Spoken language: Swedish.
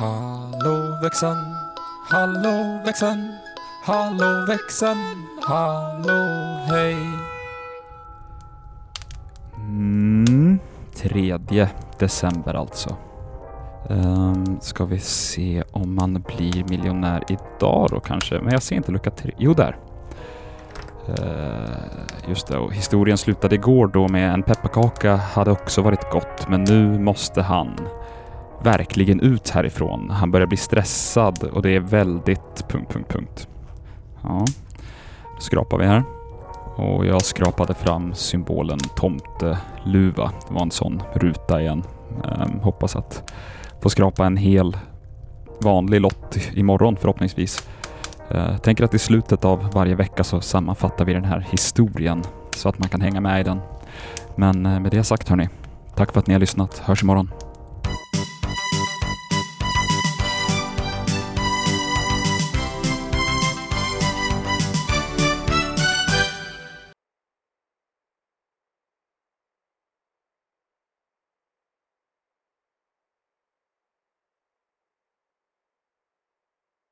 Hallå växeln, hallå växeln, hallå växeln, hallå hej. Mm, 3 december alltså. Um, ska vi se om man blir miljonär idag då kanske, men jag ser inte lucka 3. Jo, där. Uh, just det, och historien slutade igår då med en pepparkaka hade också varit gott, men nu måste han verkligen ut härifrån. Han börjar bli stressad och det är väldigt... Punkt, punkt, punkt. Ja, då skrapar vi här. Och jag skrapade fram symbolen tomteluva. Det var en sån ruta igen. Ehm, hoppas att få skrapa en hel vanlig lott imorgon förhoppningsvis. Ehm, tänker att i slutet av varje vecka så sammanfattar vi den här historien så att man kan hänga med i den. Men eh, med det sagt hörni, tack för att ni har lyssnat. Hörs imorgon.